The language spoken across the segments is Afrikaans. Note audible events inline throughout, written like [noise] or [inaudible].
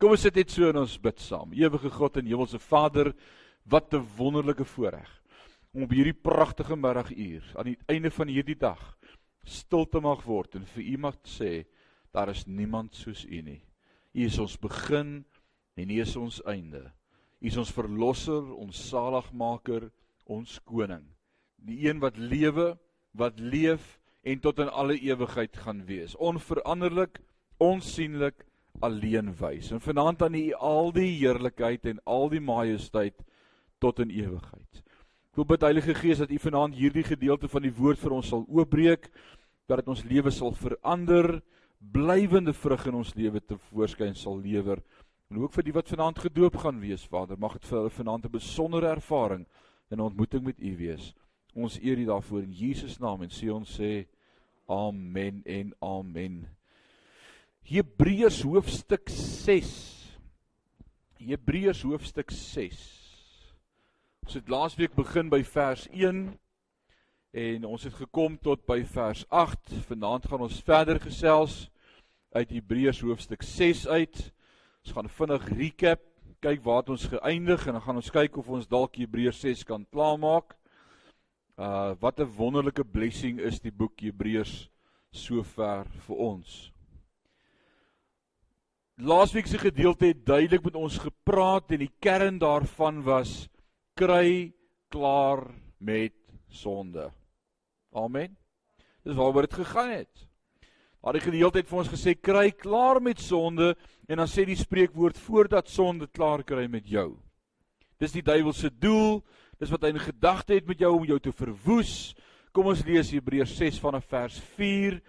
Kom ons sit net so en ons bid saam. Ewige God en Hemelse Vader, wat 'n wonderlike voorreg om op hierdie pragtige middaguur aan die einde van hierdie dag stil te mag word en vir U mag sê daar is niemand soos U nie. U is ons begin en U is ons einde. U is ons verlosser, ons saligmaker, ons koning. Die een wat lewe, wat leef en tot in alle ewigheid gaan wees. Onveranderlik, onsienlik, alleen wys. En vanaand aan U al die heerlikheid en al die majesteit tot in ewigheid. Ek wil bid Heilige Gees dat U vanaand hierdie gedeelte van die woord vir ons sal oopbreek, dat dit ons lewe sal verander, blywende vrug in ons lewe te voorskyn sal lewer. En ook vir die wat vanaand gedoop gaan wees, Vader, mag dit vir hulle vanaand 'n besondere ervaring in 'n ontmoeting met U wees. Ons eer U daarvoor in Jesus naam en sê ons sê amen en amen. Hebreërs hoofstuk 6. Hebreërs hoofstuk 6. Ons het laasweek begin by vers 1 en ons het gekom tot by vers 8. Vanaand gaan ons verder gesels uit Hebreërs hoofstuk 6 uit. Ons gaan vinnig recap, kyk waar het ons geëindig en dan gaan ons kyk of ons dalk Hebreërs 6 kan klaarmaak. Uh wat 'n wonderlike blessing is die boek Hebreërs sover vir ons. Laasweek se gedeelte het duidelik met ons gepraat en die kern daarvan was kry klaar met sonde. Amen. Dis waaroor dit gegaan het. Daar die gedeelte het vir ons gesê kry klaar met sonde en dan sê die spreekwoord voordat sonde klaar kry met jou. Dis die duiwel se doel, dis wat hy in gedagte het met jou om jou te verwoes. Kom ons lees Hebreërs 6 vanaf vers 4.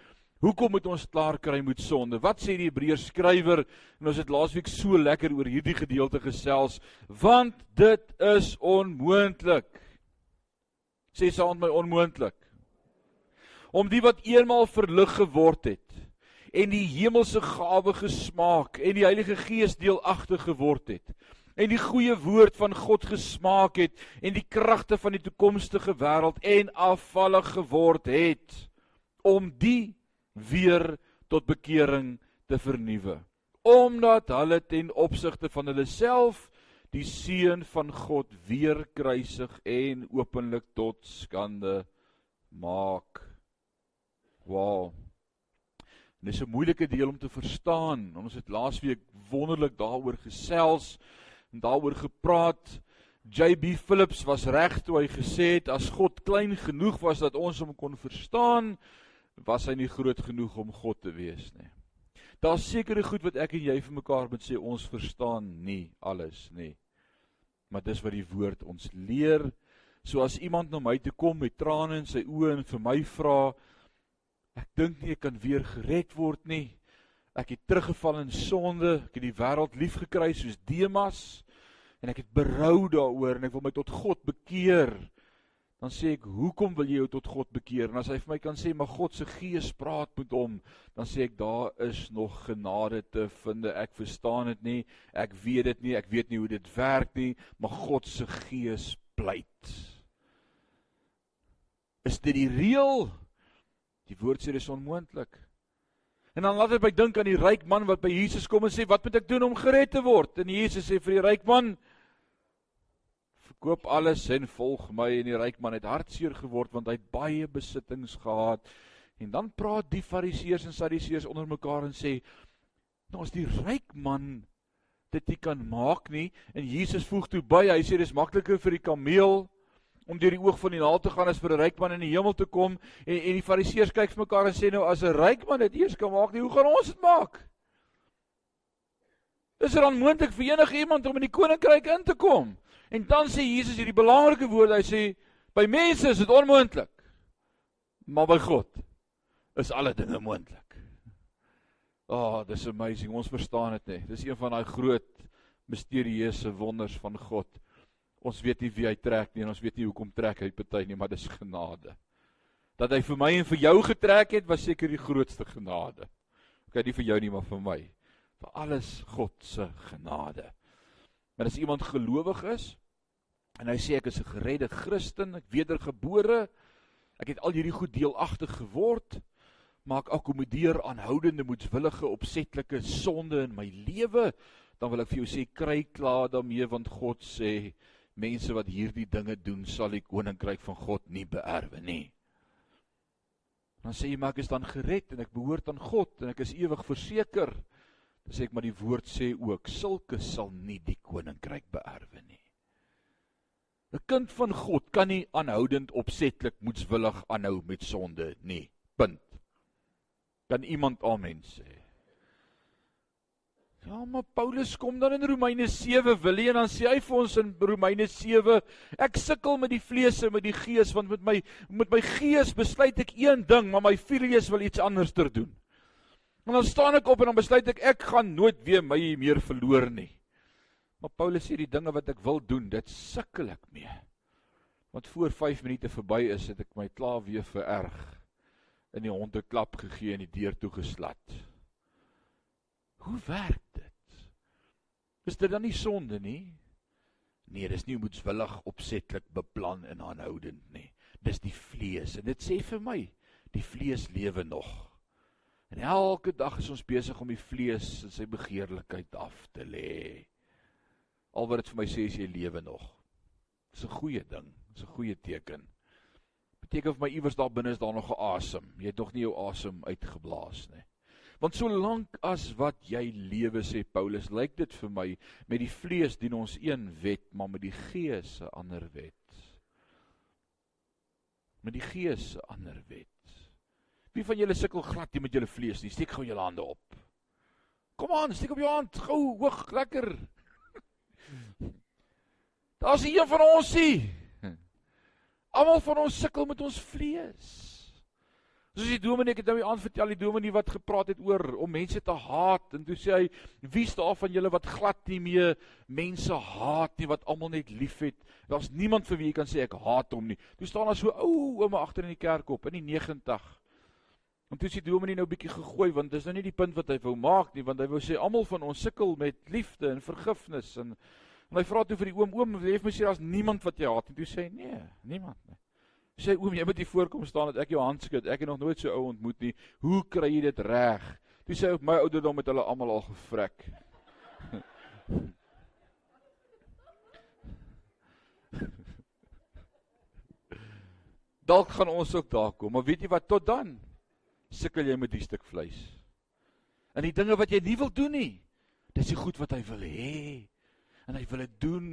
Hoekom moet ons klaar kry met sonde? Wat sê die Hebreërs skrywer? En ons het laasweek so lekker oor hierdie gedeelte gesels, want dit is onmoontlik. Sê saam met my onmoontlik om die wat eenmaal verlig geword het en die hemelse gawe gesmaak en die Heilige Gees deelagtig geword het en die goeie woord van God gesmaak het en die kragte van die toekomstige wêreld en afvallig geword het om die weer tot bekering te vernuwe omdat hulle ten opsigte van hulle self die seun van God weer kruisig en openlik tot skande maak Wow. En dis 'n moeilike deel om te verstaan. Ons het laasweek wonderlik daaroor gesels en daaroor gepraat. JB Phillips was reg toe hy gesê het as God klein genoeg was dat ons hom kon verstaan, was hy nie groot genoeg om God te wees nie. Daar's sekere goed wat ek en jy vir mekaar moet sê ons verstaan nie alles nie. Maar dis wat die woord ons leer. So as iemand na my toe kom met trane in sy oë en vir my vra, Ek dink nie ek kan weer gered word nie. Ek het teruggeval in sonde. Ek het die wêreld liefgekry soos Demas en ek het berou daaroor en ek wil my tot God bekeer. Dan sê ek, "Hoekom wil jy jou tot God bekeer?" En as hy vir my kan sê, "Maar God se Gees praat met hom," dan sê ek, "Daar is nog genade te vind. Ek verstaan dit nie. Ek weet dit nie. Ek weet nie hoe dit werk nie, maar God se Gees pleit." Is dit die reël? Die woord sê dis onmoontlik. En dan laat dit my dink aan die ryk man wat by Jesus kom en sê, "Wat moet ek doen om gered te word?" En Jesus sê vir die ryk man, "Verkoop alles en volg my." En die ryk man het hartseer geword want hy het baie besittings gehad. En dan praat die Fariseërs en Sadduseërs onder mekaar en sê, "Nou as die ryk man dit nie kan maak nie." En Jesus voeg toe by, hy sê dis makliker vir die kameel om deur die oog van die naal te gaan as vir 'n ryk man in die hemel te kom en en die fariseërs kyk vir mekaar en sê nou as 'n ryk man dit eers kan maak, nie, hoe gaan ons dit maak? Is dit onmoontlik vir enige iemand om in die koninkryk in te kom? En dan sê Jesus hierdie belangrike woord, hy sê by mense is dit onmoontlik. Maar by God is alle dinge moontlik. Oh, dis amazing. Ons verstaan dit nie. Dis een van daai groot misterieuse wonders van God. Ons weet nie wie hy trek nie en ons weet nie hoekom trek hy party nie, maar dis genade. Dat hy vir my en vir jou getrek het, was seker die grootste genade. OK, nie vir jou nie, maar vir my. Vir alles God se genade. Maar as iemand gelowig is en hy sê ek is 'n geredde Christen, ek wedergebore, ek het al hierdie goed deelagtig geword, maar ek akkommodeer aanhoudende moedswillige opsetlike sonde in my lewe, dan wil ek vir jou sê kry klaar daarmee want God sê mense wat hierdie dinge doen sal die koninkryk van God nie beerwe nie. Dan sê jy maar ek is dan gered en ek behoort aan God en ek is ewig verseker. Dan sê ek maar die woord sê ook sulke sal nie die koninkryk beerwe nie. 'n Kind van God kan nie aanhoudend opsetlik moetswillig aanhou met sonde nie. Punt. Kan iemand amen sê? Ja, maar Paulus kom dan in Romeine 7 wil hy en dan sê hy vir ons in Romeine 7 ek sukkel met die vlees en met die gees want met my met my gees besluit ek een ding, maar my vlees wil iets anders ter doen. En dan staan ek op en dan besluit ek ek gaan nooit weer my meer verloor nie. Maar Paulus sê die dinge wat ek wil doen, dit sukkel ek mee. Want voor 5 minute verby is, het ek my klaar weer vererg in die honde klap gegee en die deur toegeslat. Hoe werk dit? Is dit dan nie sonde nie? Nee, dis nie moetswillig opsetlik beplan en aanhoudend nie. Dis die vlees en dit sê vir my, die vlees lewe nog. En elke dag is ons besig om die vlees en sy begeerlikheid af te lê. Al wat dit vir my sê is jy lewe nog. Dis 'n goeie ding, dis 'n goeie teken. Beteken vir my iewers daar binne is daar nog 'n asem. Jy het nog nie jou asem uitgeblaas nie. Want solank as wat jy lewe sê Paulus, lyk dit vir my met die vlees dien ons een wet, maar met die gees 'n ander wet. Met die gees 'n ander wet. Wie van julle sukkel glad nie met julle vlees nie? Steek gou julle hande op. Kom aan, steek op jou hand, gou hoog, lekker. Daar's een van ons hier. Almal van ons sukkel met ons vlees. Soos die dominee het nou die aand vertel die dominee wat gepraat het oor om mense te haat en toe sê hy wie staan van julle wat glad nie meer mense haat nie wat almal net liefhet. Daar's niemand vir wie jy kan sê ek haat hom nie. Toe staan daar so ou ouma agter in die kerk op in die 90 En toe sê die dominee nou bietjie gegooi want dis nou nie die punt wat hy wou maak nie want hy wou sê almal van ons sukkel met liefde en vergifnis en en hy vra toe vir die oom oom jy het my sê daar's niemand wat jy haat en toe sê hy nee niemand nie. Sê oom jy moet hier voorkom staan dat ek jou hand skud ek het nog nooit so ou ontmoet nie. Hoe kry jy dit reg? Toe sê my ouderdom het hulle almal al gevrek. [laughs] Dalk gaan ons ook daar kom, maar weet jy wat tot dan? Sukkel jy met die stuk vleis. En die dinge wat jy nie wil doen nie, dis die goed wat hy wil hê. En hy wil dit doen.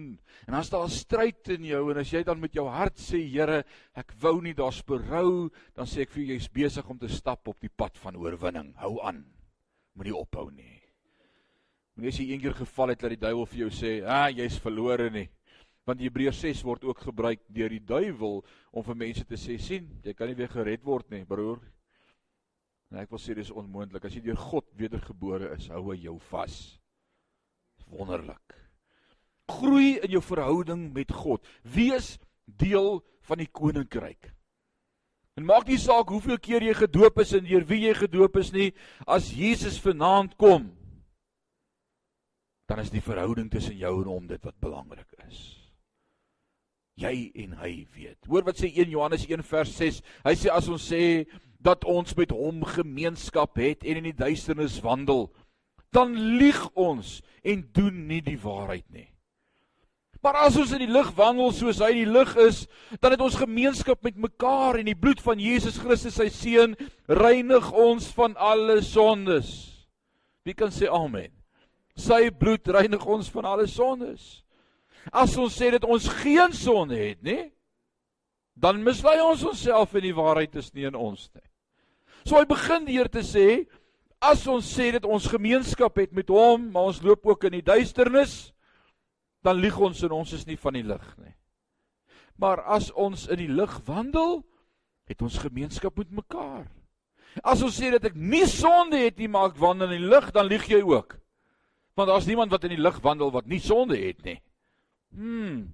En as daar 'n stryd in jou en as jy dan met jou hart sê, Here, ek wou nie daar's berou, dan sê ek vir jou jy's besig om te stap op die pad van oorwinning. Hou aan. Moenie ophou nie. Moenie as jy eendag geval het dat die duiwel vir jou sê, "Ah, jy's verlore nie." Want Hebreërs 6 word ook gebruik deur die duiwel om vir mense te sê, "Sien, jy kan nie weer gered word nie, broer. En ek wil sê dis onmoontlik. As jy deur God wedergebore is, hou hy jou vas. Wonderlik. Groei in jou verhouding met God. Wees deel van die koninkryk. En maak nie saak hoeveel keer jy gedoop is en deur wie jy gedoop is nie, as Jesus vanaand kom, dan is die verhouding tussen jou en hom dit wat belangrik is. Jy en hy weet. Hoor wat sê 1 Johannes 1 vers 6. Hy sê as ons sê dat ons met hom gemeenskap het en in die duisternis wandel, dan lieg ons en doen nie die waarheid nie. Maar as ons in die lig wandel soos hy in die lig is, dan het ons gemeenskap met mekaar en die bloed van Jesus Christus sy seun reinig ons van alle sondes. Wie kan sê amen? Sy bloed reinig ons van alle sondes. As ons sê dat ons geen sonde het, nê? Dan mislei ons onsself en die waarheid is nie in ons nie. So hy begin hier te sê as ons sê dat ons gemeenskap het met hom, maar ons loop ook in die duisternis, dan lieg ons en ons is nie van die lig nie. Maar as ons in die lig wandel, het ons gemeenskap met mekaar. As ons sê dat ek nie sonde het nie, maar ek wandel in die lig, dan lieg jy ook. Want daar's niemand wat in die lig wandel wat nie sonde het nie. Hmm.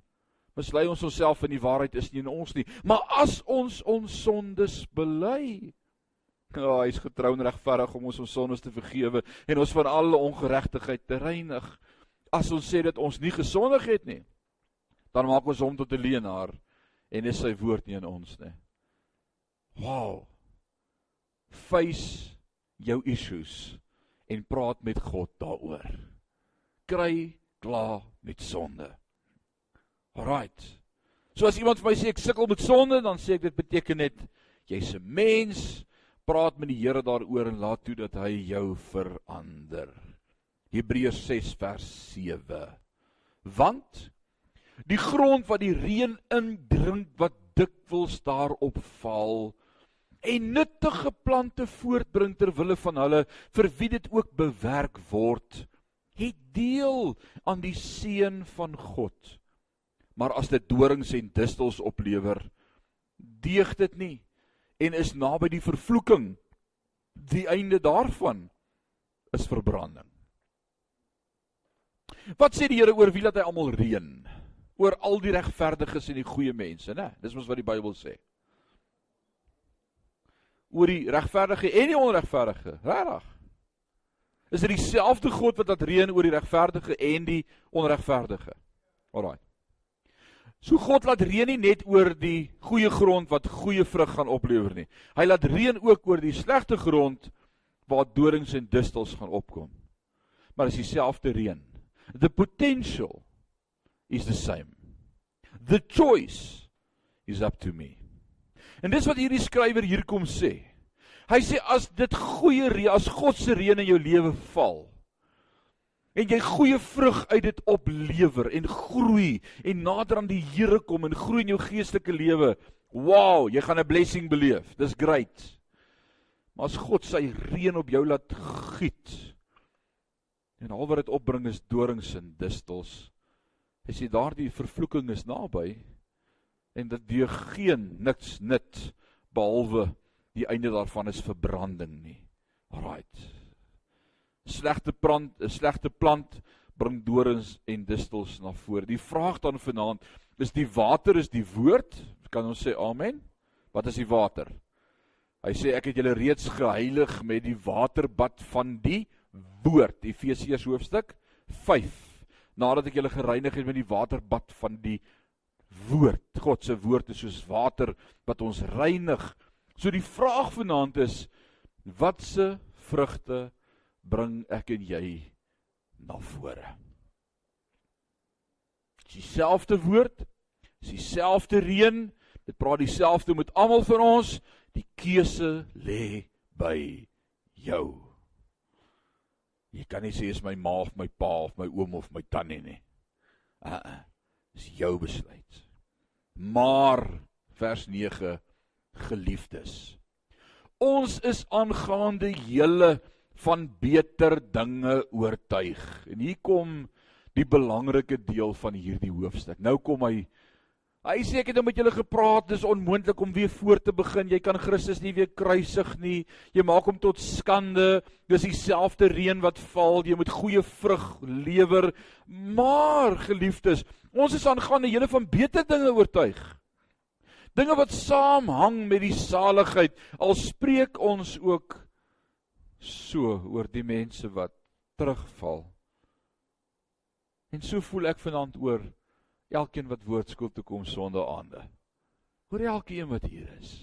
Mislei ons onsself in die waarheid is nie in ons nie. Maar as ons ons sondes bely, Ja, oh, hy's getrou en regverdig om ons ons sondes te vergewe en ons van alle ongeregtigheid te reinig. As ons sê dat ons nie gesondig het nie, dan maak ons hom tot 'n leienaar en is sy woord nie in ons nie. Wow. Face jou issues en praat met God daaroor. kry klaar met sonde. Alraight. So as iemand vir my sê ek sukkel met sonde, dan sê ek dit beteken net jy's 'n mens, praat met die Here daaroor en laat toe dat hy jou verander. Hebreërs 6 vers 7. Want die grond wat die reën indrink wat dikwels daarop val en nuttige plante voortbring ter wille van hulle vir wie dit ook bewerk word het deel aan die seën van God maar as dit dorings en distels oplewer deeg dit nie en is naby die vervloeking die einde daarvan is verbranding wat sê die Here oor wie laat hy almal reën oor al die regverdiges en die goeie mense, né? Dis mos wat die Bybel sê. Oor die regverdige en die onregverdige, regtig. Is dit dieselfde God wat laat reën oor die regverdige en die onregverdige? Alraai. So God laat reën nie net oor die goeie grond wat goeie vrug gaan oplewer nie. Hy laat reën ook oor die slegte grond waar dorings en distels gaan opkom. Maar dis dieselfde reën. The potential is the same. The choice is up to me. En dis wat hierdie skrywer hier kom sê. Hy sê as dit goeie reën, as God se reën in jou lewe val en jy goeie vrug uit dit oplewer en groei en nader aan die Here kom en groei in jou geestelike lewe, wow, jy gaan 'n blessing beleef. Dis great. Maar as God sy reën op jou laat giet en al wat dit opbring is dorings en distels, Hy sê daardie vervloeking is naby en dit deur geen niks nut behalwe die einde daarvan is verbranding nie. Alraight. Slegte plant, 'n slegte plant bring dorings en distels na vore. Die vraag dan vanaand is die water is die woord? Kan ons sê amen? Wat is die water? Hy sê ek het julle reeds geheilig met die waterbad van die woord. Efesiërs hoofstuk 5 nadat ek julle gereinig het met die waterbad van die woord. God se woord is soos water wat ons reinig. So die vraag vanaand is watse vrugte bring ek en jy na vore? Dieselfde woord, dieselfde reën, dit praat dieselfde met almal van ons. Die keuse lê by jou. Jy kan nie sê is my ma of my pa of my oom of my tannie nie. Uh, uh dis jou besluit. Maar vers 9 geliefdes. Ons is aangaande julle van beter dinge oortuig. En hier kom die belangrike deel van hierdie hoofstuk. Nou kom hy Hy sê ek het nou met julle gepraat, dis onmoontlik om weer voor te begin. Jy kan Christus nie weer kruisig nie. Jy maak hom tot skande. Dis dieselfde reën wat val. Jy moet goeie vrug lewer. Maar geliefdes, ons is aangaande julle van beter dinge oortuig. Dinge wat saamhang met die saligheid. Al spreek ons ook so oor die mense wat terugval. En so voel ek vanaand oor elkeen wat woordskool toe kom sonder aande. Oor elkeen wat hier is.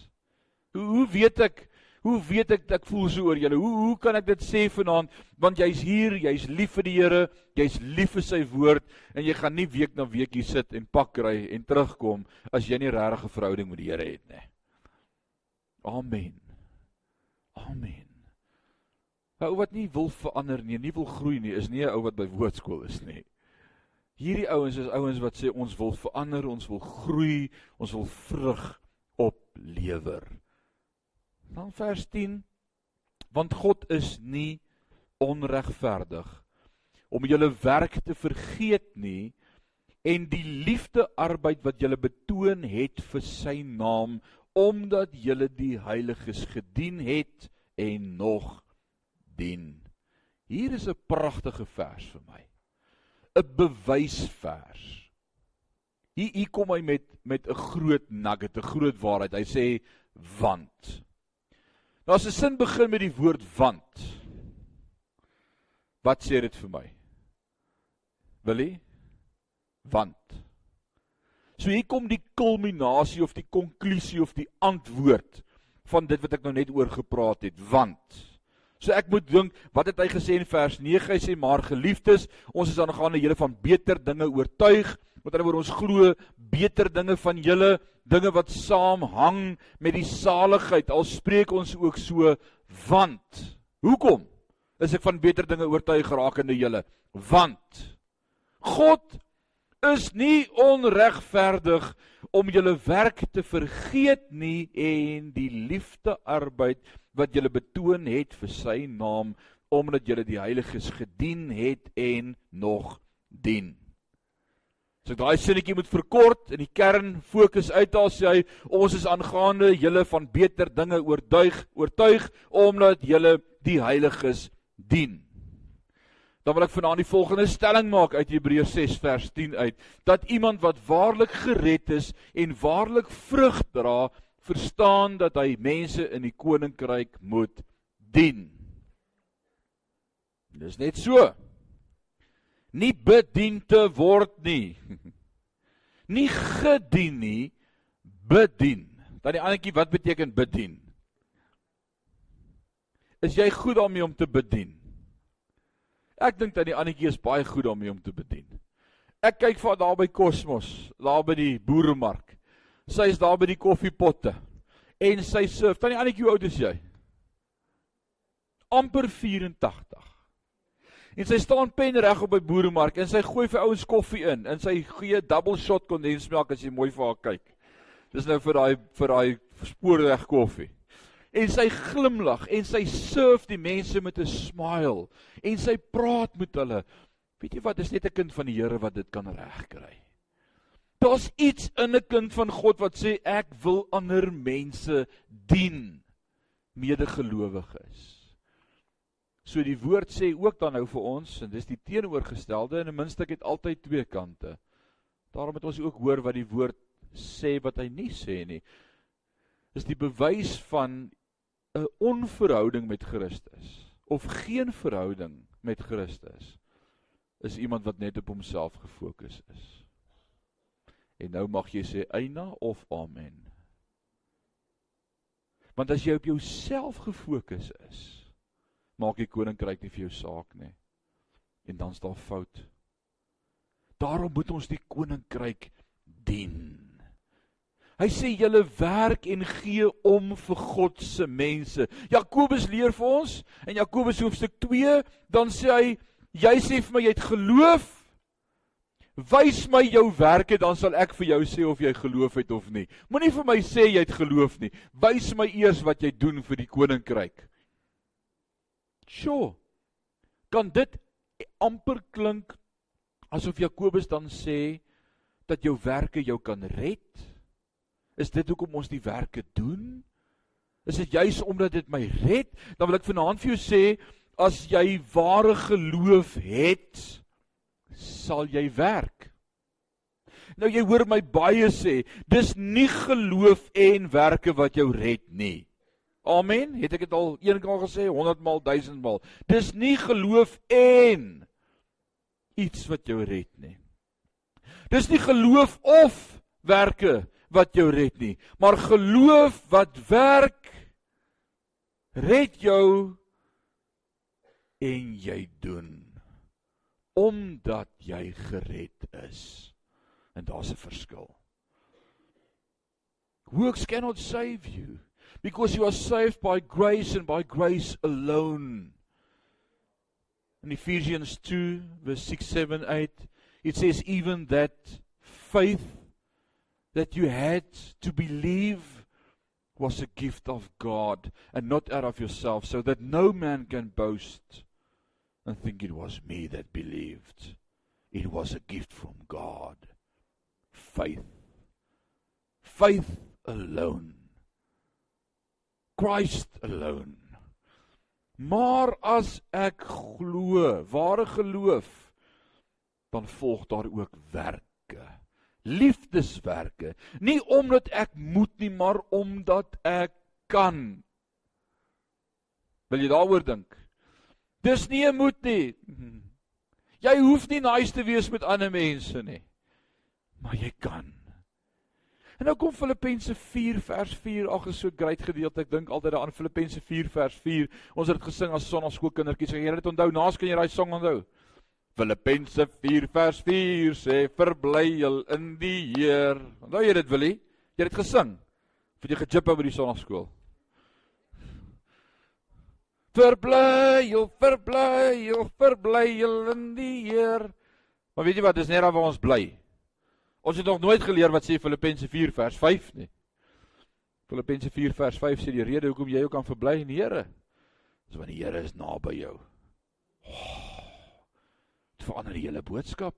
Hoe hoe weet ek hoe weet ek ek voel so oor julle? Hoe hoe kan ek dit sê vanaand want jy's hier, jy's lief vir die Here, jy's lief vir sy woord en jy gaan nie week na week hier sit en pak kry en terugkom as jy nie regtig 'n verhouding met die Here het nie. Amen. Amen. Ou wat nie wil verander nie, nie wil groei nie, is nie 'n ou wat by woordskool is nie. Hierdie ouens is ouens wat sê ons wil verander, ons wil groei, ons wil vrug oplewer. Dan vers 10 want God is nie onregverdig om julle werk te vergeet nie en die liefde arbeid wat julle betoon het vir sy naam omdat julle die heiliges gedien het en nog dien. Hier is 'n pragtige vers vir my. 'n bewysvers. Hier hier kom hy met met 'n groot nugget, 'n groot waarheid. Hy sê want. Nou as 'n sin begin met die woord want. Wat sê dit vir my? Willie? Want. So hier kom die kulminasie of die konklusie of die antwoord van dit wat ek nou net oor gepraat het, want. So ek moet dink, wat het hy gesê in vers 9? Hy sê maar geliefdes, ons is aangaande julle van beter dinge oortuig. Met ander woorde ons glo beter dinge van julle, dinge wat saamhang met die saligheid. Al spreek ons ook so want. Hoekom? Is ek van beter dinge oortuig rakende julle? Want God is nie onregverdig om julle werk te vergeet nie en die liefde arbeid wat julle betoon het vir sy naam omdat julle die heiliges gedien het en nog dien. So daai sinnetjie moet verkort en die kern fokus uithaal sê hy ons is aangaande julle van beter dinge oortuig oortuig omdat julle die heiliges dien. Dan wil ek vanaand die volgende stelling maak uit Hebreërs 6 vers 10 uit dat iemand wat waarlik gered is en waarlik vrug dra verstaan dat hy mense in die koninkryk moet dien. Dis net so. Nie bedien te word nie. [laughs] Nie gedien nie, bedien. Dan die andertjie wat beteken bedien? Is jy goed daarmee om te bedien? Ek dink dat die andertjie is baie goed daarmee om te bedien. Ek kyk vir daar by Cosmos, daar by die boeremark. Sy is daar by die koffiepotte en sy surf. Tannie Annetjie, hoe oud is jy? amper 84. En sy staan pen reg op by boeremark en sy gooi vir ouens koffie in en sy gee double shot kondensmelk as jy mooi vir haar kyk. Dis nou vir daai vir daai spoorweg koffie. En sy glimlag en sy surf die mense met 'n smile en sy praat met hulle. Weet jy wat, dis net 'n kind van die Here wat dit kan regkry. Daar's iets in 'n kind van God wat sê ek wil ander mense dien medegelowiges. So die woord sê ook dan nou vir ons en dis die teenoorgestelde en 'n minstuk het altyd twee kante. Daarom het ons ook hoor wat die woord sê wat hy nie sê nie. Is die bewys van 'n onverhouding met Christus of geen verhouding met Christus is iemand wat net op homself gefokus is. En nou mag jy sê eina of amen. Want as jy op jouself gefokus is, maak die koninkryk nie vir jou saak nie. En dan's daar fout. Daarom moet ons die koninkryk dien. Hy sê julle werk en gee om vir God se mense. Jakobus leer vir ons in Jakobus hoofstuk 2, dan sê hy jy sê vir my jy het geloof Wys my jou werke dan sal ek vir jou sê of jy geloof het of nie. Moenie vir my sê jy het geloof nie. Wys my eers wat jy doen vir die koninkryk. Sjoe. Kan dit amper klink asof Jakobus dan sê dat jou werke jou kan red? Is dit hoekom ons die werke doen? Is dit juis omdat dit my red? Dan wil ek vanaand vir jou sê as jy ware geloof het, sal jy werk. Nou jy hoor my baie sê, dis nie geloof en werke wat jou red nie. Amen. Het ek dit al eendag gesê 100 maal 1000 maal. Dis nie geloof en iets wat jou red nie. Dis nie geloof of werke wat jou red nie, maar geloof wat werk red jou en jy doen omdat jy gered is. En daar's 'n verskil. Works cannot save you because you are saved by grace and by grace alone. In Ephesians 2 verse 6 7 8 it says even that faith that you had to believe was a gift of God and not out of yourself so that no man can boast and think it was me that believed. It was a gift from God. Faith. Faith alone. Christ alone. Maar as ek glo, ware geloof, dan volg daar ook werke. Liefdeswerke, nie omdat ek moet nie, maar omdat ek kan. Wil jy daaroor dink? Dis nie 'n moet nie. [laughs] Jy hoef nie nice te wees met ander mense nie. Maar jy kan. En nou kom Filippense 4 vers 4, ag is so great gedeelte. Ek dink altyd daaraan Filippense 4 vers 4. Ons het dit gesing as sonnaskoolkindertjies. Ek het dit onthou. Naas kan jy daai song onthou. Filippense 4 vers 4 sê verbly jul in die Heer. Onthou jy dit, Willie? Jy het gesing. Vir jy gejip by die sonnaskool. Verbly jul, verbly jul, verbly jul in die Heer. Maar weet jy wat? Dis net daar waar ons bly. Ons het nog nooit geleer wat sê Filippense 4 vers 5 nie. Filippense 4 vers 5 sê die rede hoekom jy ook kan verbly in die Here is want die Here is naby jou. Oh, dit verander die hele boodskap.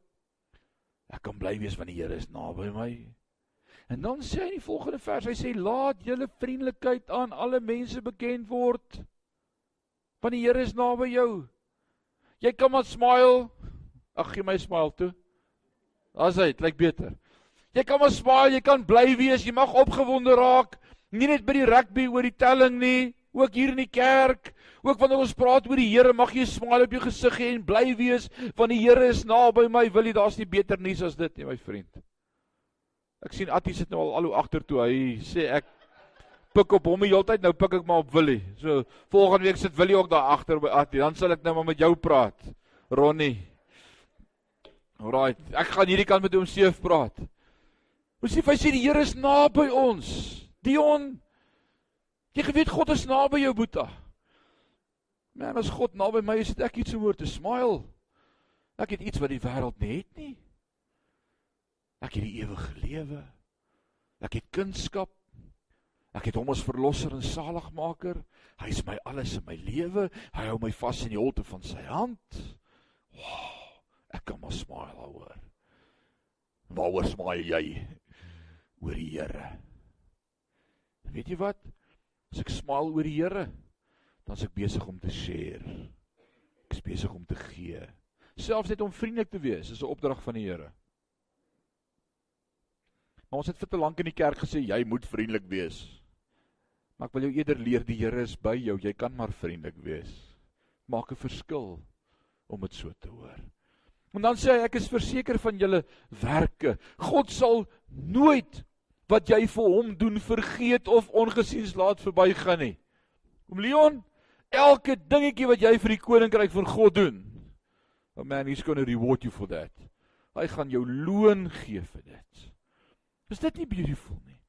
Ek kan bly wees want die Here is naby my. En dan sê hy in die volgende vers, hy sê laat julle vriendelikheid aan alle mense bekend word. Want die Here is naby jou. Jy kan maar smile. Ag gee my smile toe. Daar's hy, dit lyk beter. Jy kan maar smile, jy kan bly wees, jy mag opgewonde raak, nie net by die rugby oor die telling nie, ook hier in die kerk, ook wanneer ons praat oor die Here, mag jy 'n smile op jou gesig hê en bly wees want die Here is naby my. Wil jy daar's nie beter nuus as dit nie, my vriend. Ek sien Attie sit nou al al hoe agtertoe. Hy sê ek pik op hom die hele tyd, nou pik ek maar op Willie. So volgende week sit Willie ook daar agter by Attie. Dan sal ek nou maar met jou praat. Ronnie. Alraai, ek gaan hierdie kant met hom seef praat. Ons sê sê die Here is naby ons. Dion, jy geweet God is naby jou boeta. Man, as God naby my is, het ek iets om oor te smile. Ek het iets wat die wêreld net nie. Ek het die ewige lewe. Ek het kunskap. Ek het hom as verlosser en saligmaker. Hy is my alles in my lewe. Hy hou my vas in die holte van sy hand. Wow. Ek kan maar smile daaroor. Waaroor smaai jy? Oor die Here. Weet jy wat? As ek smile oor die Here, dan is ek besig om te share. Ek is besig om te gee. Selfs net om vriendelik te wees, is 'n opdrag van die Here. Maar ons het vir te lank in die kerk gesê jy moet vriendelik wees. Maar ek wil jou eerder leer die Here is by jou. Jy kan maar vriendelik wees. Maak 'n verskil om dit so te hoor. En dan sê hy ek is verseker van julle werke. God sal nooit wat jy vir hom doen vergeet of ongesiens laat verbygaan nie. Kom Leon, elke dingetjie wat jy vir die koninkryk van God doen. Oh man, he's going to reward you for that. Hy gaan jou loon gee vir dit. Is dit nie beautiful nie?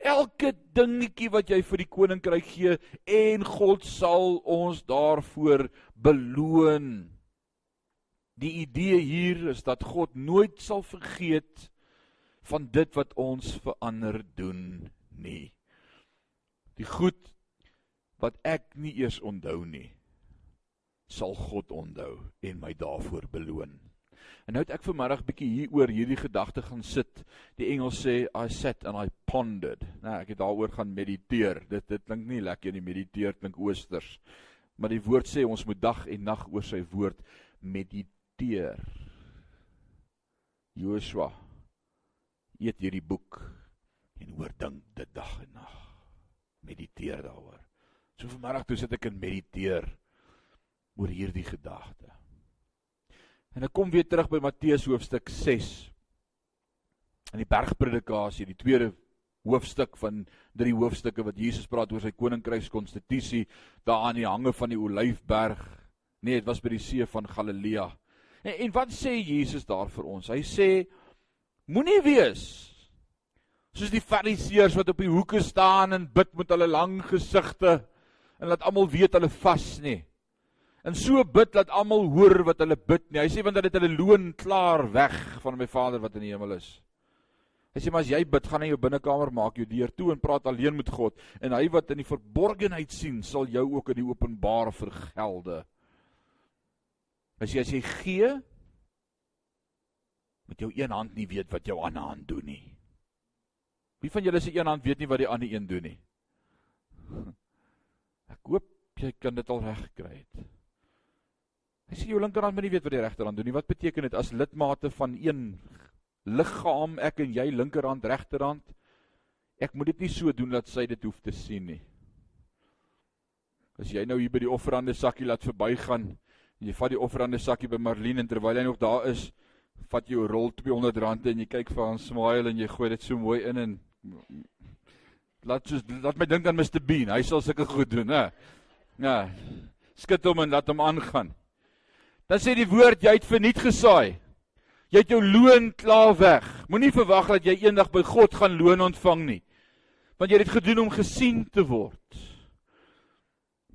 Elke dingetjie wat jy vir die koninkryk gee en God sal ons daarvoor beloon. Die idee hier is dat God nooit sal vergeet van dit wat ons vir ander doen nie. Die goed wat ek nie eers onthou nie, sal God onthou en my daarvoor beloon. En nou het ek vanmiddag bietjie hier oor hierdie gedagte gaan sit. Die Engels sê I sat and I pondered. Nou ek het daaroor gaan mediteer. Dit dit klink nie lekker nie, mediteer klink oosters. Maar die woord sê ons moet dag en nag oor sy woord mediteer. Joshua eet hierdie boek en oordink dit dag en nag. Mediteer daaroor. So vanmiddag toe sit ek en mediteer oor hierdie gedagte. En ek kom weer terug by Matteus hoofstuk 6. In die bergpredikasie, die tweede hoofstuk van drie hoofstukke wat Jesus praat oor sy koninkrykskonstitusie daar aan die hange van die Olyfberg. Nee, dit was by die see van Galilea. En, en wat sê Jesus daar vir ons? Hy sê moenie wees soos die fariseërs wat op die hoeke staan en bid met hulle lang gesigte en laat almal weet hulle vas nie. En so bid dat almal hoor wat hulle bid nie. Hy sê want dat dit hulle loon klaar weg van my Vader wat in die hemel is. Hy sê maar as jy bid, gaan in jou binnekamer maak jou deur toe en praat alleen met God en hy wat in die verborgenheid sien, sal jou ook in die openbaar vergelde. As jy as jy gee met jou een hand nie weet wat jou ander hand doen nie. Wie van julle se een hand weet nie wat die ander een doen nie? Ek hoop jy kan dit al reg kry het. Hy sê jou linkerhand moet nie weet wat die regterhand doen nie. Wat beteken dit as lidmate van een liggaam ek en jy linkerhand regterhand? Ek moet dit nie so doen dat sy dit hoef te sien nie. As jy nou hier by die offerande sakkie laat verbygaan Jy vat die offerande sakkie by Marlene en terwyl hy nog daar is, vat jy 'n rol R200 en jy kyk vir haar smile en jy gooi dit so mooi in en laat soos laat my dink aan Mr Bean. Hy sal sulke goed doen, hè. Ja. Skud hom en laat hom aangaan. Dan sê die woord jy het verniet gesaai. Jy het jou loon klaar weg. Moenie verwag dat jy eendag by God gaan loon ontvang nie. Want jy het dit gedoen om gesien te word.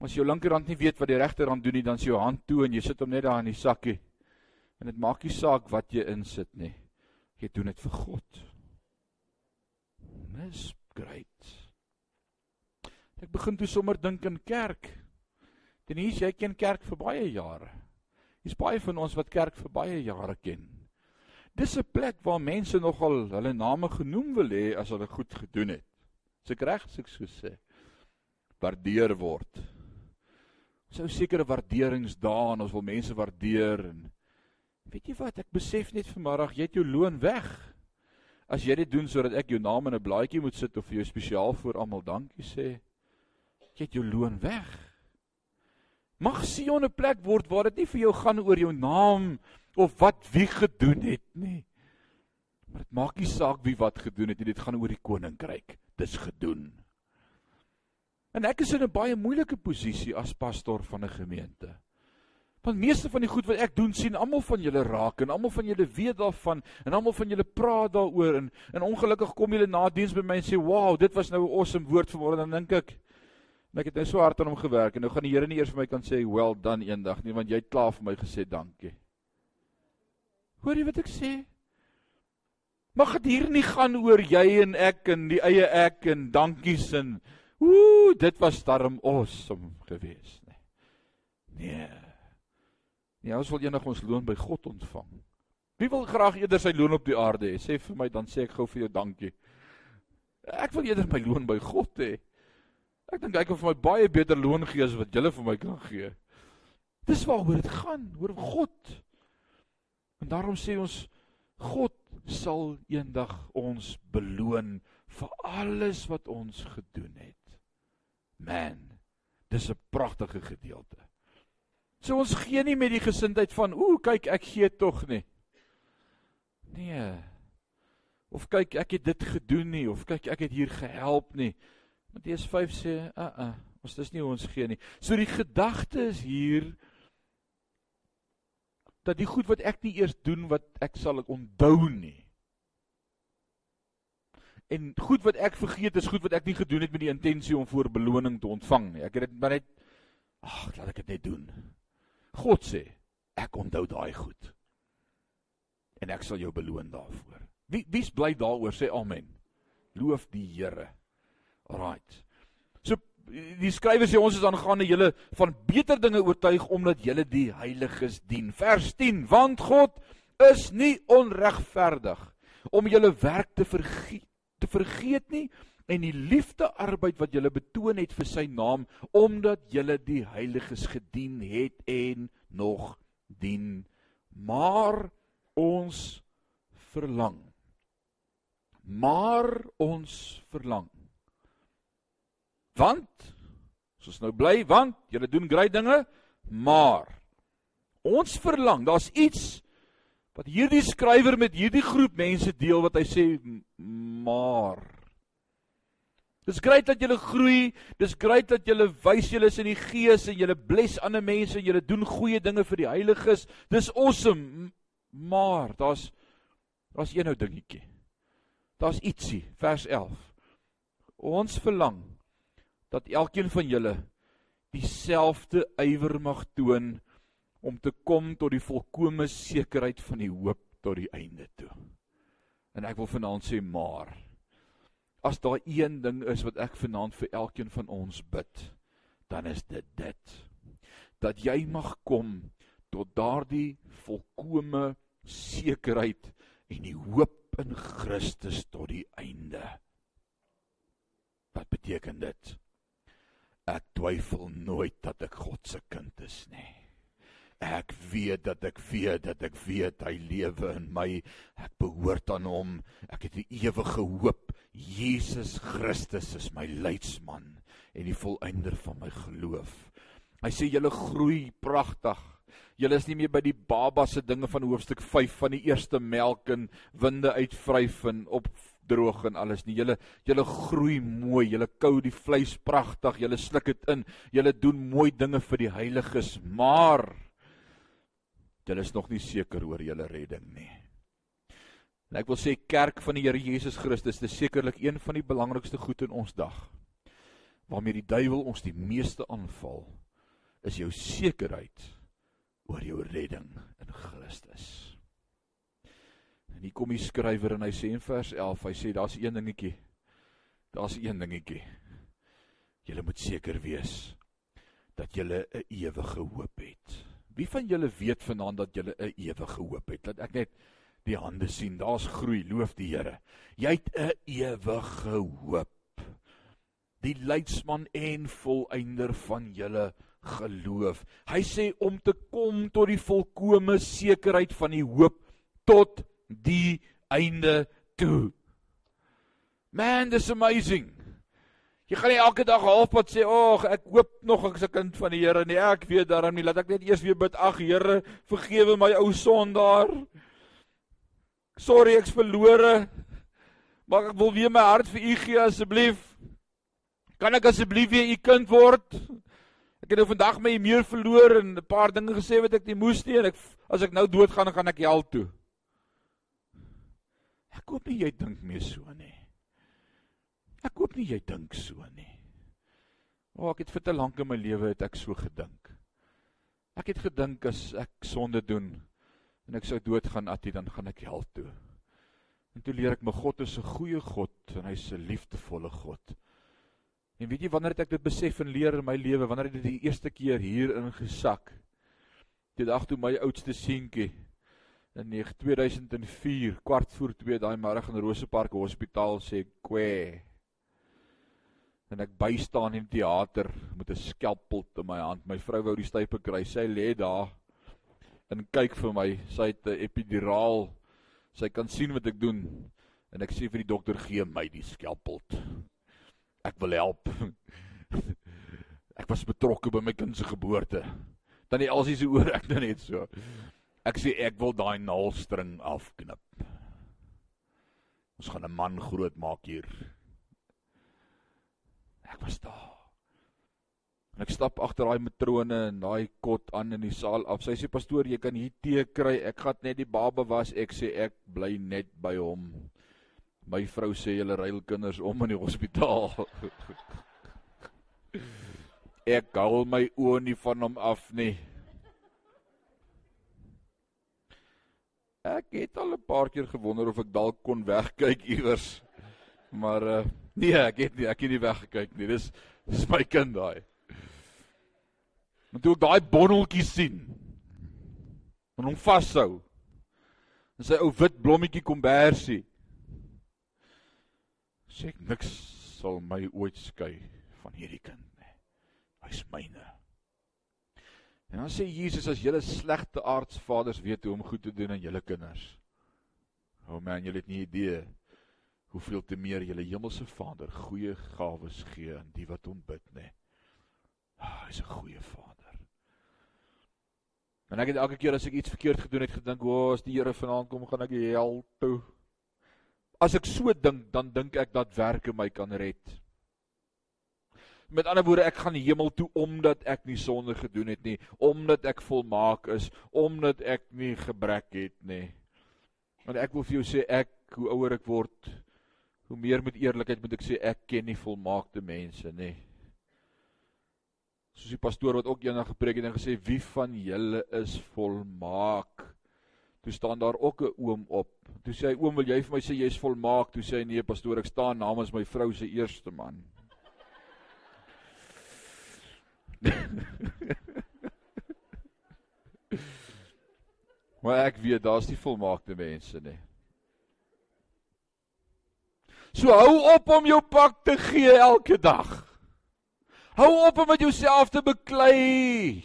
As jou linkerhand nie weet wat die regterhand doen nie, dan is jou hand toe en jy sit hom net daar in die sakkie. En dit maak nie saak wat jy insit nie. Jy doen dit vir God. Dis great. Ek begin toe sommer dink in kerk. Denise, jy ken kerk vir baie jare. Hier's baie van ons wat kerk vir baie jare ken. Dis 'n plek waar mense nogal hulle name genoem wil hê as hulle goed gedoen het. As ek reg ek so sê, waardeer word. Ons hou sekere waarderingsdae en ons wil mense waardeer en weet jy wat, ek besef net vanmiddag jy het jou loon weg. As jy dit doen sodat ek jou naam in 'n blaadjie moet sit of vir jou spesiaal voor almal dankie sê, jy het jou loon weg. Mag Sion 'n plek word waar dit nie vir jou gaan oor jou naam of wat wie gedoen het nie. Maar dit maak nie saak wie wat gedoen het nie, dit gaan oor die koninkryk. Dis gedoen. En ek is in 'n baie moeilike posisie as pastoor van 'n gemeente. Want meeste van die goed wat ek doen sien almal van julle raak en almal van julle weet daarvan en almal van julle praat daaroor en en ongelukkig kom julle na diens by my en sê, "Wow, dit was nou 'n awesome woord vanmôre." Dan dink ek, en ek het nou so hard aan hom gewerk en nou gaan die Here nie eers vir my kan sê, "Well done" eendag nie, want jy het klaar vir my gesê dankie. Hoor jy wat ek sê? Mag dit hier nie gaan oor jy en ek en die eie ek en dankies en ooh, dit was darm awesome geweest, nee. Nee. Nee, ons wil eendag ons loon by God ontvang. Wie wil graag eerder sy loon op die aarde hê? Sê vir my dan sê ek gou vir jou dankie. Ek wil eerder my loon by God hê. Ek dink hy kan vir my baie beter loon gee as wat jy vir my kan gee. Dis waaroor dit gaan, oor God. En daarom sê ons God sal eendag ons beloon vir alles wat ons gedoen het. Man, dis 'n pragtige gedeelte. So ons gee nie met die gesindheid van, ooh, kyk ek gee tog nie. Nee. Of kyk ek het dit gedoen nie of kyk ek het hier gehelp nie. Matteus 5 sê, uh uh, ons dis nie hoe ons gee nie. So die gedagte is hier dat die goed wat ek nie eers doen wat ek sal ek onthou nie. En goed wat ek vergeet is goed wat ek nie gedoen het met die intensie om voor beloning te ontvang nie. Ek het dit maar net ag, laat ek dit net doen. God sê, ek onthou daai goed. En ek sal jou beloon daarvoor. Wie wie's bly daaroor sê amen. Loof die Here. Alraight die skrywer sê ons is aangaande julle van beter dinge oortuig omdat julle die heiliges dien. Vers 10: Want God is nie onregverdig om julle werk te vergeet te vergeet nie en die liefde arbeid wat julle betoon het vir sy naam omdat julle die heiliges gedien het en nog dien. Maar ons verlang. Maar ons verlang Want soos nou bly want julle doen groot dinge, maar ons verlang, daar's iets wat hierdie skrywer met hierdie groep mense deel wat hy sê maar Dis grait dat julle groei, dis grait dat julle wys julle is in die gees en julle bless ander mense en julle doen goeie dinge vir die heiliges. Dis awesome. Maar daar's daar's een ou dingetjie. Daar's ietsie, vers 11. Ons verlang dat elkeen van julle dieselfde ywer mag toon om te kom tot die volkomme sekerheid van die hoop tot die einde toe. En ek wil vanaand sê maar as daar een ding is wat ek vanaand vir elkeen van ons bid, dan is dit dit dat jy mag kom tot daardie volkomme sekerheid en die hoop in Christus tot die einde. Wat beteken dit? Ek twyfel nooit dat ek God se kind is nie. Ek weet dat ek weet dat ek weet hy lewe in my. Ek behoort aan hom. Ek het 'n ewige hoop. Jesus Christus is my leidsman en die volëinder van my geloof. Hy sê julle groei pragtig. Julle is nie meer by die baba se dinge van hoofstuk 5 van die eerste melk en winde uitvryf en op droog en alles nie. Julle julle groei mooi, julle kou die vleis pragtig, julle sluk dit in. Julle doen mooi dinge vir die heiliges, maar julle is nog nie seker oor julle redding nie. En ek wil sê kerk van die Here Jesus Christus, dis sekerlik een van die belangrikste goed in ons dag. Waarmee die duiwel ons die meeste aanval, is jou sekerheid oor jou redding in Christus. Hier kom die skrywer en hy sê in vers 11, hy sê daar's een dingetjie. Daar's een dingetjie. Julle moet seker wees dat julle 'n ewige hoop het. Wie van julle weet vanaand dat julle 'n ewige hoop het? Laat ek net die hande sien. Daar's groei, loof die Here. Jy het 'n ewige hoop. Die leidsman en volëinder van julle geloof. Hy sê om te kom tot die volkomme sekerheid van die hoop tot die einde toe. Man, this amazing. Jy gaan nie elke dag halfpad sê, "Ag, ek hoop nog ek's 'n kind van die Here nie. Ek weet daarom nie. Laat ek net eers weer bid. Ag, Here, vergewe my ou sondaar. Sorry, ek's verlore. Maar ek wil weer my hart vir U gee asseblief. Kan ek asseblief weer U kind word?" Ek het nou vandag my meer verloor en 'n paar dinge gesê wat ek nie moes nie en ek as ek nou doodgaan, gaan ek hel toe. Ek hoop nie jy dink meer so nie. Ek hoop nie jy dink so nie. O, oh, ek het vir te lank in my lewe het ek so gedink. Ek het gedink as ek sonde doen en ek sou doodgaan at, dan gaan ek hel toe. En toe leer ek my God is 'n goeie God en hy's 'n liefdevolle God. En weet jy wanneer het ek dit besef en leer in my lewe? Wanneer het dit die eerste keer hier ingesak? Die dag toe my oudste seentjie in 2004 kwart voor 2 daai middag in Rosepark Hospitaal sê kwê en ek bystaan in die teater met 'n skelpel in my hand. My vrou wou die stype kry. Sy lê daar en kyk vir my. Sy het 'n epiduraal. Sy kan sien wat ek doen. En ek sê vir die dokter gee my die skelpel ek wil help. [laughs] Ek was betrokke by my kind se geboorte. Dan die alsies oor ek nou net so Ek sê ek wil daai naalstring afknip. Ons gaan 'n man groot maak hier. Ek was daar. En ek stap agter daai matrone en daai kot aan in die saal af. Sy sê pastoor, jy kan hier tee kry. Ek gaan net die baba was. Ek sê ek bly net by hom. My vrou sê julle ruil kinders om in die hospitaal. [laughs] ek hou my oë nie van hom af nie. Ek het al 'n paar keer gewonder of ek dalk kon wegkyk iewers. Maar uh nee, ek het nie ek het nie weggekyk nie. Dis dis my kind daai. Maar toe ek daai bonneltjie sien en hom vashou. En sy ou wit blommetjie kombersie. Sê ek niks sal my ooit skei van hierdie kind nie. Hy's myne. En dan sê Jesus as julle slegte aardsvaders weet hoe om goed te doen aan julle kinders. O oh man, julle het nie idee hoeveel te meer julle hemelse Vader goeie gawes gee aan die wat hom bid, nê. Ah, hy's 'n goeie Vader. En ek het elke keer as ek iets verkeerd gedoen het gedink, "O, oh, as die Here vanaand kom, gaan ek die hel toe." As ek so dink, dan dink ek dat werke my kan red. Met ander woorde, ek gaan hemel toe omdat ek nie sonde gedoen het nie, omdat ek volmaak is, omdat ek nie gebrek het nie. Want ek wil vir jou sê ek hoe ouer ek word, hoe meer met eerlikheid moet ek sê ek ken nie volmaakte mense nie. Soos die pastoor wat ook eendag gepreek het en gesê wie van julle is volmaak? Toe staan daar ook 'n oom op. Toe sê hy oom, wil jy vir my sê jy's volmaak? Toe sê hy nee pastoor, ek staan namens my vrou se eerste man. [laughs] maar ek weet daar's nie volmaakte mense nie. So hou op om jou pak te gee elke dag. Hou op om met jouself te beklei.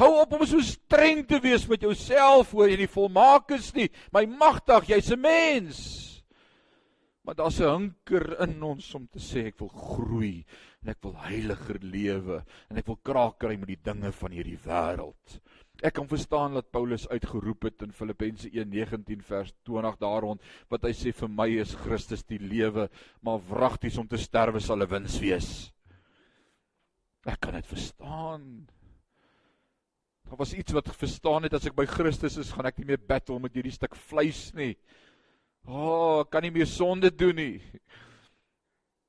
Hou op om so streng te wees met jouself oor jy nie volmaak is nie. My magtig, jy's 'n mens. Maar daar's 'n hunker in ons om te sê ek wil groei en ek wil heiliger lewe en ek wil kraak kry met die dinge van hierdie wêreld. Ek kan verstaan dat Paulus uitgeroep het in Filippense 1:19 vers 20 daarond wat hy sê vir my is Christus die lewe, maar wragties om te sterwe sal 'n wins wees. Ek kan dit verstaan. Daar was iets wat verstaan het as ek by Christus is, gaan ek nie meer battle met hierdie stuk vleis nie. O, oh, kan nie meer sonde doen nie.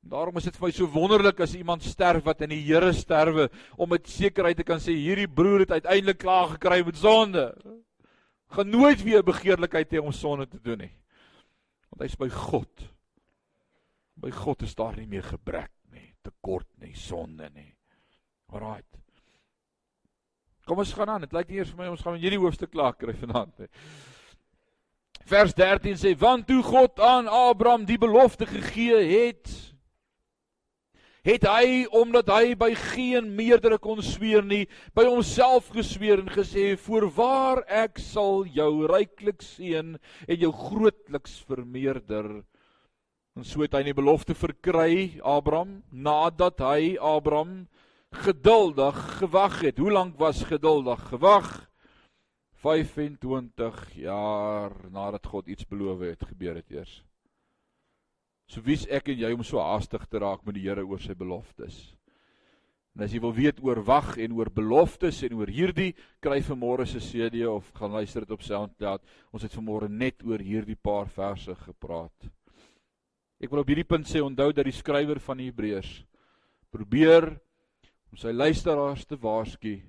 Daarom is dit vir my so wonderlik as iemand sterf wat in die Here sterwe om met sekerheid te kan sê hierdie broer het uiteindelik klaar gekry met sonde. Gaan nooit weer begeerlikheid hê om sonde te doen nie. Want hy's by God. By God is daar nie meer gebrek nie, tekort nie, sonde nie. Alraait. Kom ons gaan aan. Dit lyk eers vir my ons gaan hierdie hoofstuk klaar kry vanaand. Nie. Vers 13 sê want toe God aan Abraham die belofte gegee het het hy omdat hy by geen meerdere kon sweer nie by homself gesweer en gesê voorwaar ek sal jou ryklik seën en jou grootliks vermeerder. En so het hy 'n belofte verkry Abraham nadat hy Abraham geduldig gewag het. Hoe lank was geduldig gewag? 25 jaar nadat God iets beloof het gebeur dit eers So wie's ek en jy om so haastig te raak met die Here oor sy beloftes? En as jy wil weet oor wag en oor beloftes en oor hierdie, kry vir môre se CD of gaan luister dit op SoundCloud. Ons het vanmôre net oor hierdie paar verse gepraat. Ek wil op hierdie punt sê onthou dat die skrywer van die Hebreërs probeer om sy luisteraars te waarsku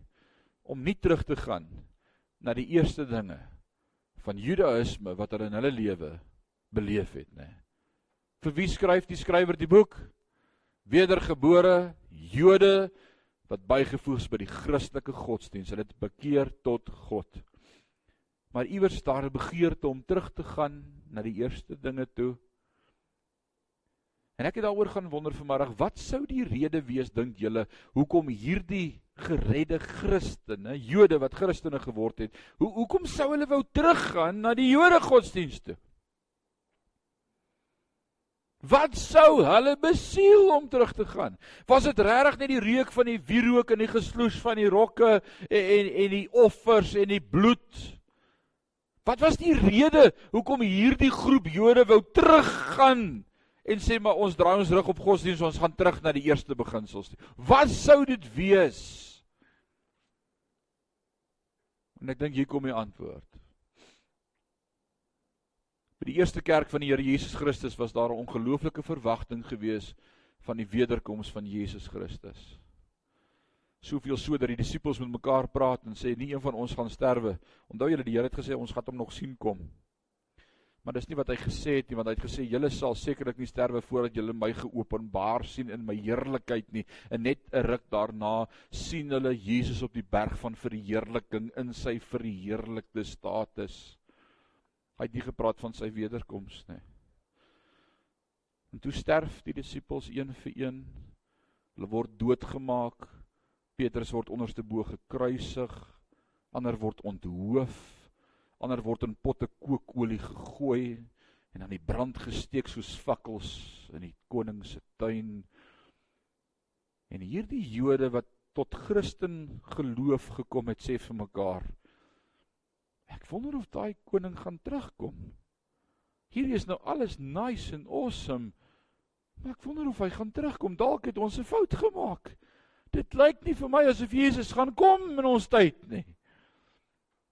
om nie terug te gaan na die eerste dinge van Judaïsme wat hulle in hulle lewe beleef het, nê. Nee. Vir wie skryf die skrywer die boek? Wedergebore Jode wat bygevoeg is by die Christelike godsdiens. Hulle het bekeer tot God. Maar iewers daar 'n begeerte om terug te gaan na die eerste dinge toe. En ek het daaroor gaan wonder vanmiddag, wat sou die rede wees dink julle hoekom hierdie geredde Christene, Jode wat Christene geword het, hoe hoekom sou hulle wou teruggaan na die Jode godsdiens toe? Wat sou hulle besiel om terug te gaan? Was dit regtig net die reuk van die wierook en die gesloes van die rokke en en, en die offers en die bloed? Wat was die rede hoekom hierdie groep Jode wou teruggaan en sê maar ons draai ons rug op godsdienst, ons gaan terug na die eerste beginsels. Wat sou dit wees? En ek dink hier kom die antwoord. By die eerste kerk van die Here Jesus Christus was daar 'n ongelooflike verwagting gewees van die wederkoms van Jesus Christus. Soveel so dat die disippels met mekaar praat en sê nie een van ons gaan sterwe. Onthou julle die Here het gesê ons gaan hom nog sien kom. Maar dis nie wat hy gesê het nie want hy het gesê julle sal sekerlik nie sterwe voordat julle my geopenbaar sien in my heerlikheid nie. En net 'n ruk daarna sien hulle Jesus op die berg van verheerliking in sy verheerlikte status. Hy het nie gepraat van sy wederkoms nie. En toe sterf die disippels een vir een. Hulle word doodgemaak. Petrus word onderste bo gekruisig. Ander word onthoof. Ander word in potte kookolie gegooi en aan die brand gesteek soos fakkels in die koning se tuin. En hierdie Jode wat tot Christen geloof gekom het, sê vir mekaar: Ek wonder of daai koning gaan terugkom. Hierdie is nou alles nice en awesome. Maar ek wonder of hy gaan terugkom. Dalk het ons 'n fout gemaak. Dit lyk nie vir my asof Jesus gaan kom in ons tyd nie.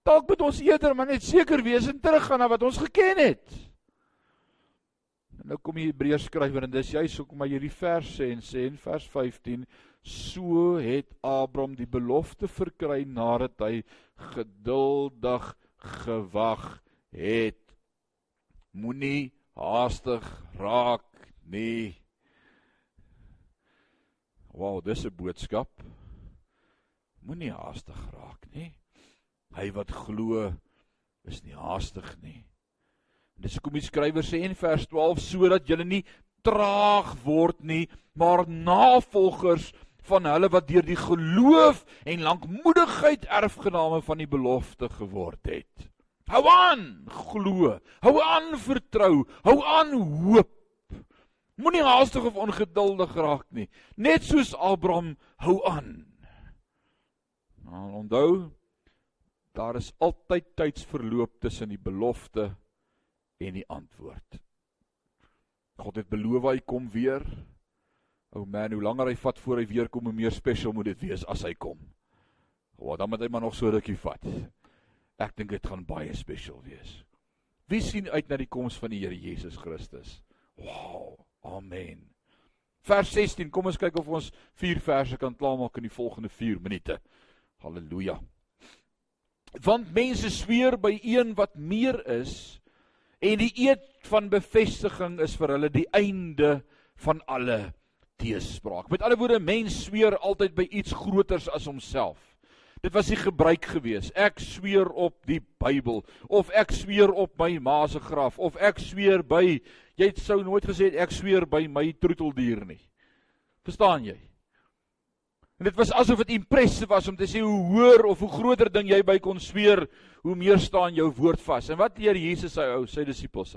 Dalk moet ons eerder maar net seker wees en teruggaan na wat ons geken het. En nou kom die Hebreërs skrywer en dis juist hoekom hy hierdie vers sê en sê in vers 15 so het Abraham die belofte verkry nadat hy geduldig gewag het. Moenie haastig raak nie. Wow, dis 'n boodskap. Moenie haastig raak nie. Hy wat glo is nie haastig nie. Dis hoekom die skrywer sê in vers 12 sodat julle nie traag word nie, maar navolgers van hulle wat deur die geloof en lankmoedigheid erfgename van die belofte geword het. Hou aan glo, hou aan vertrou, hou aan hoop. Moenie haastig of ongeduldig raak nie, net soos Abraham hou aan. Nou onthou daar is altyd tydsverloop tussen die belofte en die antwoord. God het beloof hy kom weer. O man, hoe langer hy vat voor hy weer kom, hoe meer special moet dit wees as hy kom. Wat dan moet hy maar nog so rukkie vat. Ek dink dit gaan baie special wees. Wie sien uit na die koms van die Here Jesus Christus? Wow, amen. Vers 16, kom ons kyk of ons vier verse kan klaarmaak in die volgende 4 minute. Halleluja. Want mense sweer by een wat meer is en die eed van bevestiging is vir hulle die einde van alle teespraak. Met ander woorde, mens sweer altyd by iets groters as homself. Dit was die gebruik gewees. Ek sweer op die Bybel of ek sweer op my ma se graf of ek sweer by jy het sou nooit gesê ek sweer by my troeteldier nie. Verstaan jy? En dit was asof dit impressive was om te sê hoe hoër of hoe groter ding jy by kon sweer, hoe meer staan jou woord vas. En wat leer Jesus sy ou sy disippels?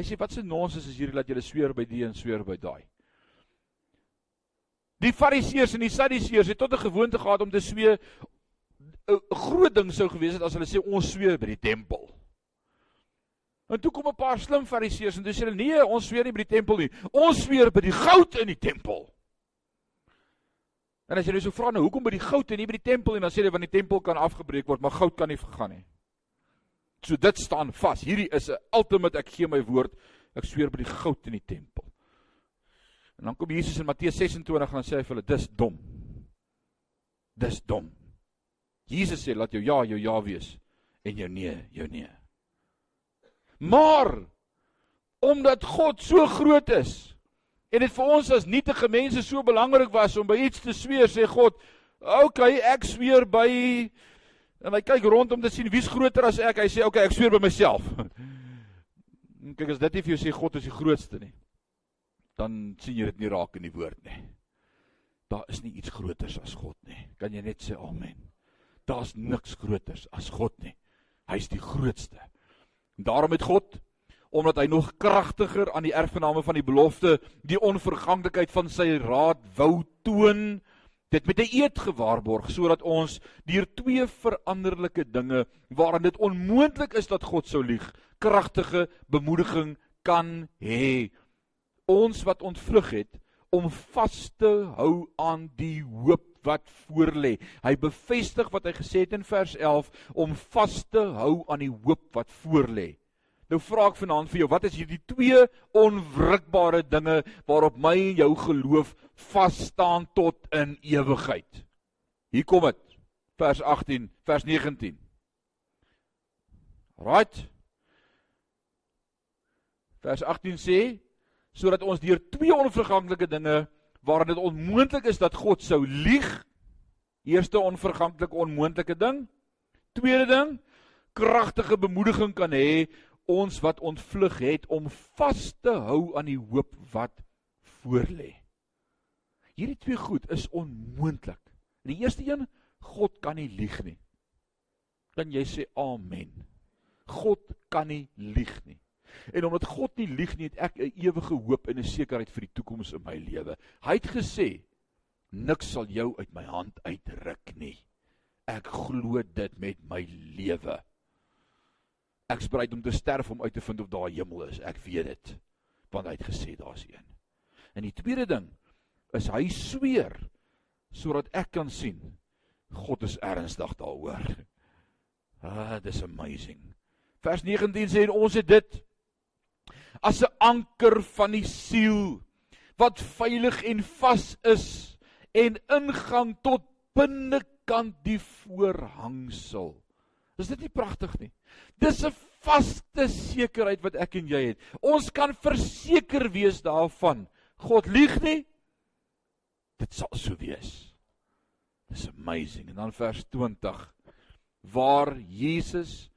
Hy sê wat se nonsens is hierdie dat jy sweer by die en sweer by daai? Die Fariseërs en die Sadduseërs het tot 'n gewoonte gehad om te sweer 'n groot ding sou gewees het as hulle sê ons sweer by die tempel. En toe kom 'n paar slim Fariseërs en hulle sê nee, ons sweer nie by die tempel nie. Ons sweer by die goud in die tempel. En as jy nou so vra nou, hoekom by die goud en nie by die tempel nie? Dan sê hulle want die tempel kan afgebreek word, maar goud kan nie vergaan nie. So dit staan vas. Hierdie is 'n ultimate ek gee my woord. Ek sweer by die goud in die tempel. En dan kom Jesus in Matteus 26 en sê hy vir hulle dis dom. Dis dom. Jesus sê laat jou ja jou ja wees en jou nee jou nee. Maar omdat God so groot is en dit vir ons as nietige mense so belangrik was om by iets te sweer, sê God, "Oké, okay, ek sweer by" en hy kyk rond om te sien wie's groter as ek. Hy sê, "Oké, okay, ek sweer by myself." [laughs] Kyk as dit nie vir jou sê God is die grootste nie, dan sien jy dit nie raak in die woord nie. Daar is nie iets groters as God nie. Kan jy net sê amen? daar's niks groters as God nie. Hy's die grootste. En daarom het God omdat hy nog kragtiger aan die erfgename van die belofte die onverganklikheid van sy raad wou toon dit met 'n eed gewaarborg sodat ons deur twee veranderlike dinge waarin dit onmoontlik is dat God sou lieg kragtige bemoediging kan hê ons wat ontvlug het om vas te hou aan die hoop wat voorlê. Hy bevestig wat hy gesê het in vers 11 om vas te hou aan die hoop wat voorlê. Nou vra ek vanaand vir jou, wat is hierdie twee onwrikbare dinge waarop my en jou geloof vas staan tot in ewigheid? Hier kom dit. Vers 18, vers 19. Right? Vers 18 sê sodat ons deur twee onverganklike dinge waarin dit onmoontlik is dat God sou lieg. Eerste onverganklike onmoontlike ding. Tweede ding, kragtige bemoediging kan hê ons wat ontvlug het om vas te hou aan die hoop wat voorlê. Hierdie twee goed is onmoontlik. Die eerste een, God kan nie lieg nie. Dan jy sê amen. God kan nie lieg nie. En omdat God nie lieg nie, het ek 'n ewige hoop en 'n sekerheid vir die toekoms in my lewe. Hy het gesê, niks sal jou uit my hand uitruk nie. Ek glo dit met my lewe. Ek is bereid om te sterf om uit te vind of daar hemel is. Ek weet dit. Want hy het gesê daar's een. En die tweede ding is hy sweer sodat ek kan sien God is ernstig daaroor. Ah, this amazing. Vers 19 sê ons het dit as 'n anker van die siel wat veilig en vas is en ingang tot binnekant die voorhangsel. Is dit nie pragtig nie? Dis 'n vaste sekerheid wat ek en jy het. Ons kan verseker wees daarvan. God lieg nie. Dit sal so wees. Dis amazing. En dan vers 20 waar Jesus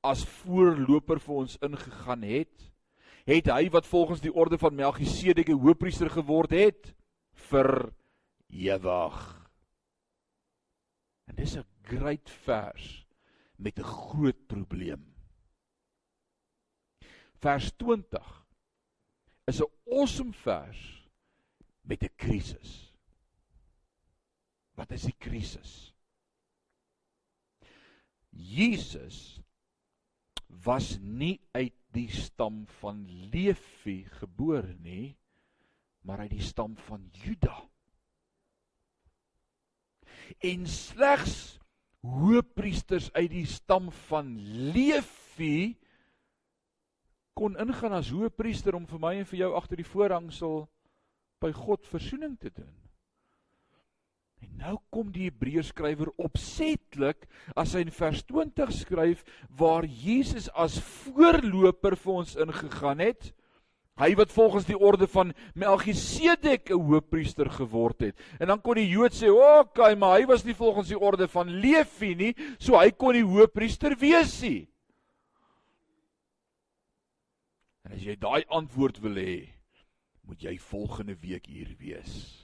as voorloper vir ons ingegaan het het hy wat volgens die orde van Melchisedek 'n hoëpriester geword het vir ewig. En dis 'n groot vers met 'n groot probleem. Vers 20 is 'n awesome vers met 'n krisis. Wat is die krisis? Jesus was nie uit die stam van Levi gebore nie, maar uit die stam van Juda. En slegs hoëpriesters uit die stam van Levi kon ingaan as hoëpriester om vir my en vir jou agter die voorhangsel by God verzoening te doen. En nou kom die Hebreërskrywer opsetlik as hy in vers 20 skryf waar Jesus as voorloper vir ons ingegaan het. Hy wat volgens die orde van Melchisedek 'n hoëpriester geword het. En dan kon die Jood sê, "Oké, okay, maar hy was nie volgens die orde van Levi nie, so hy kon die hoëpriester wees nie." En as jy daai antwoord wil hê, moet jy volgende week hier wees.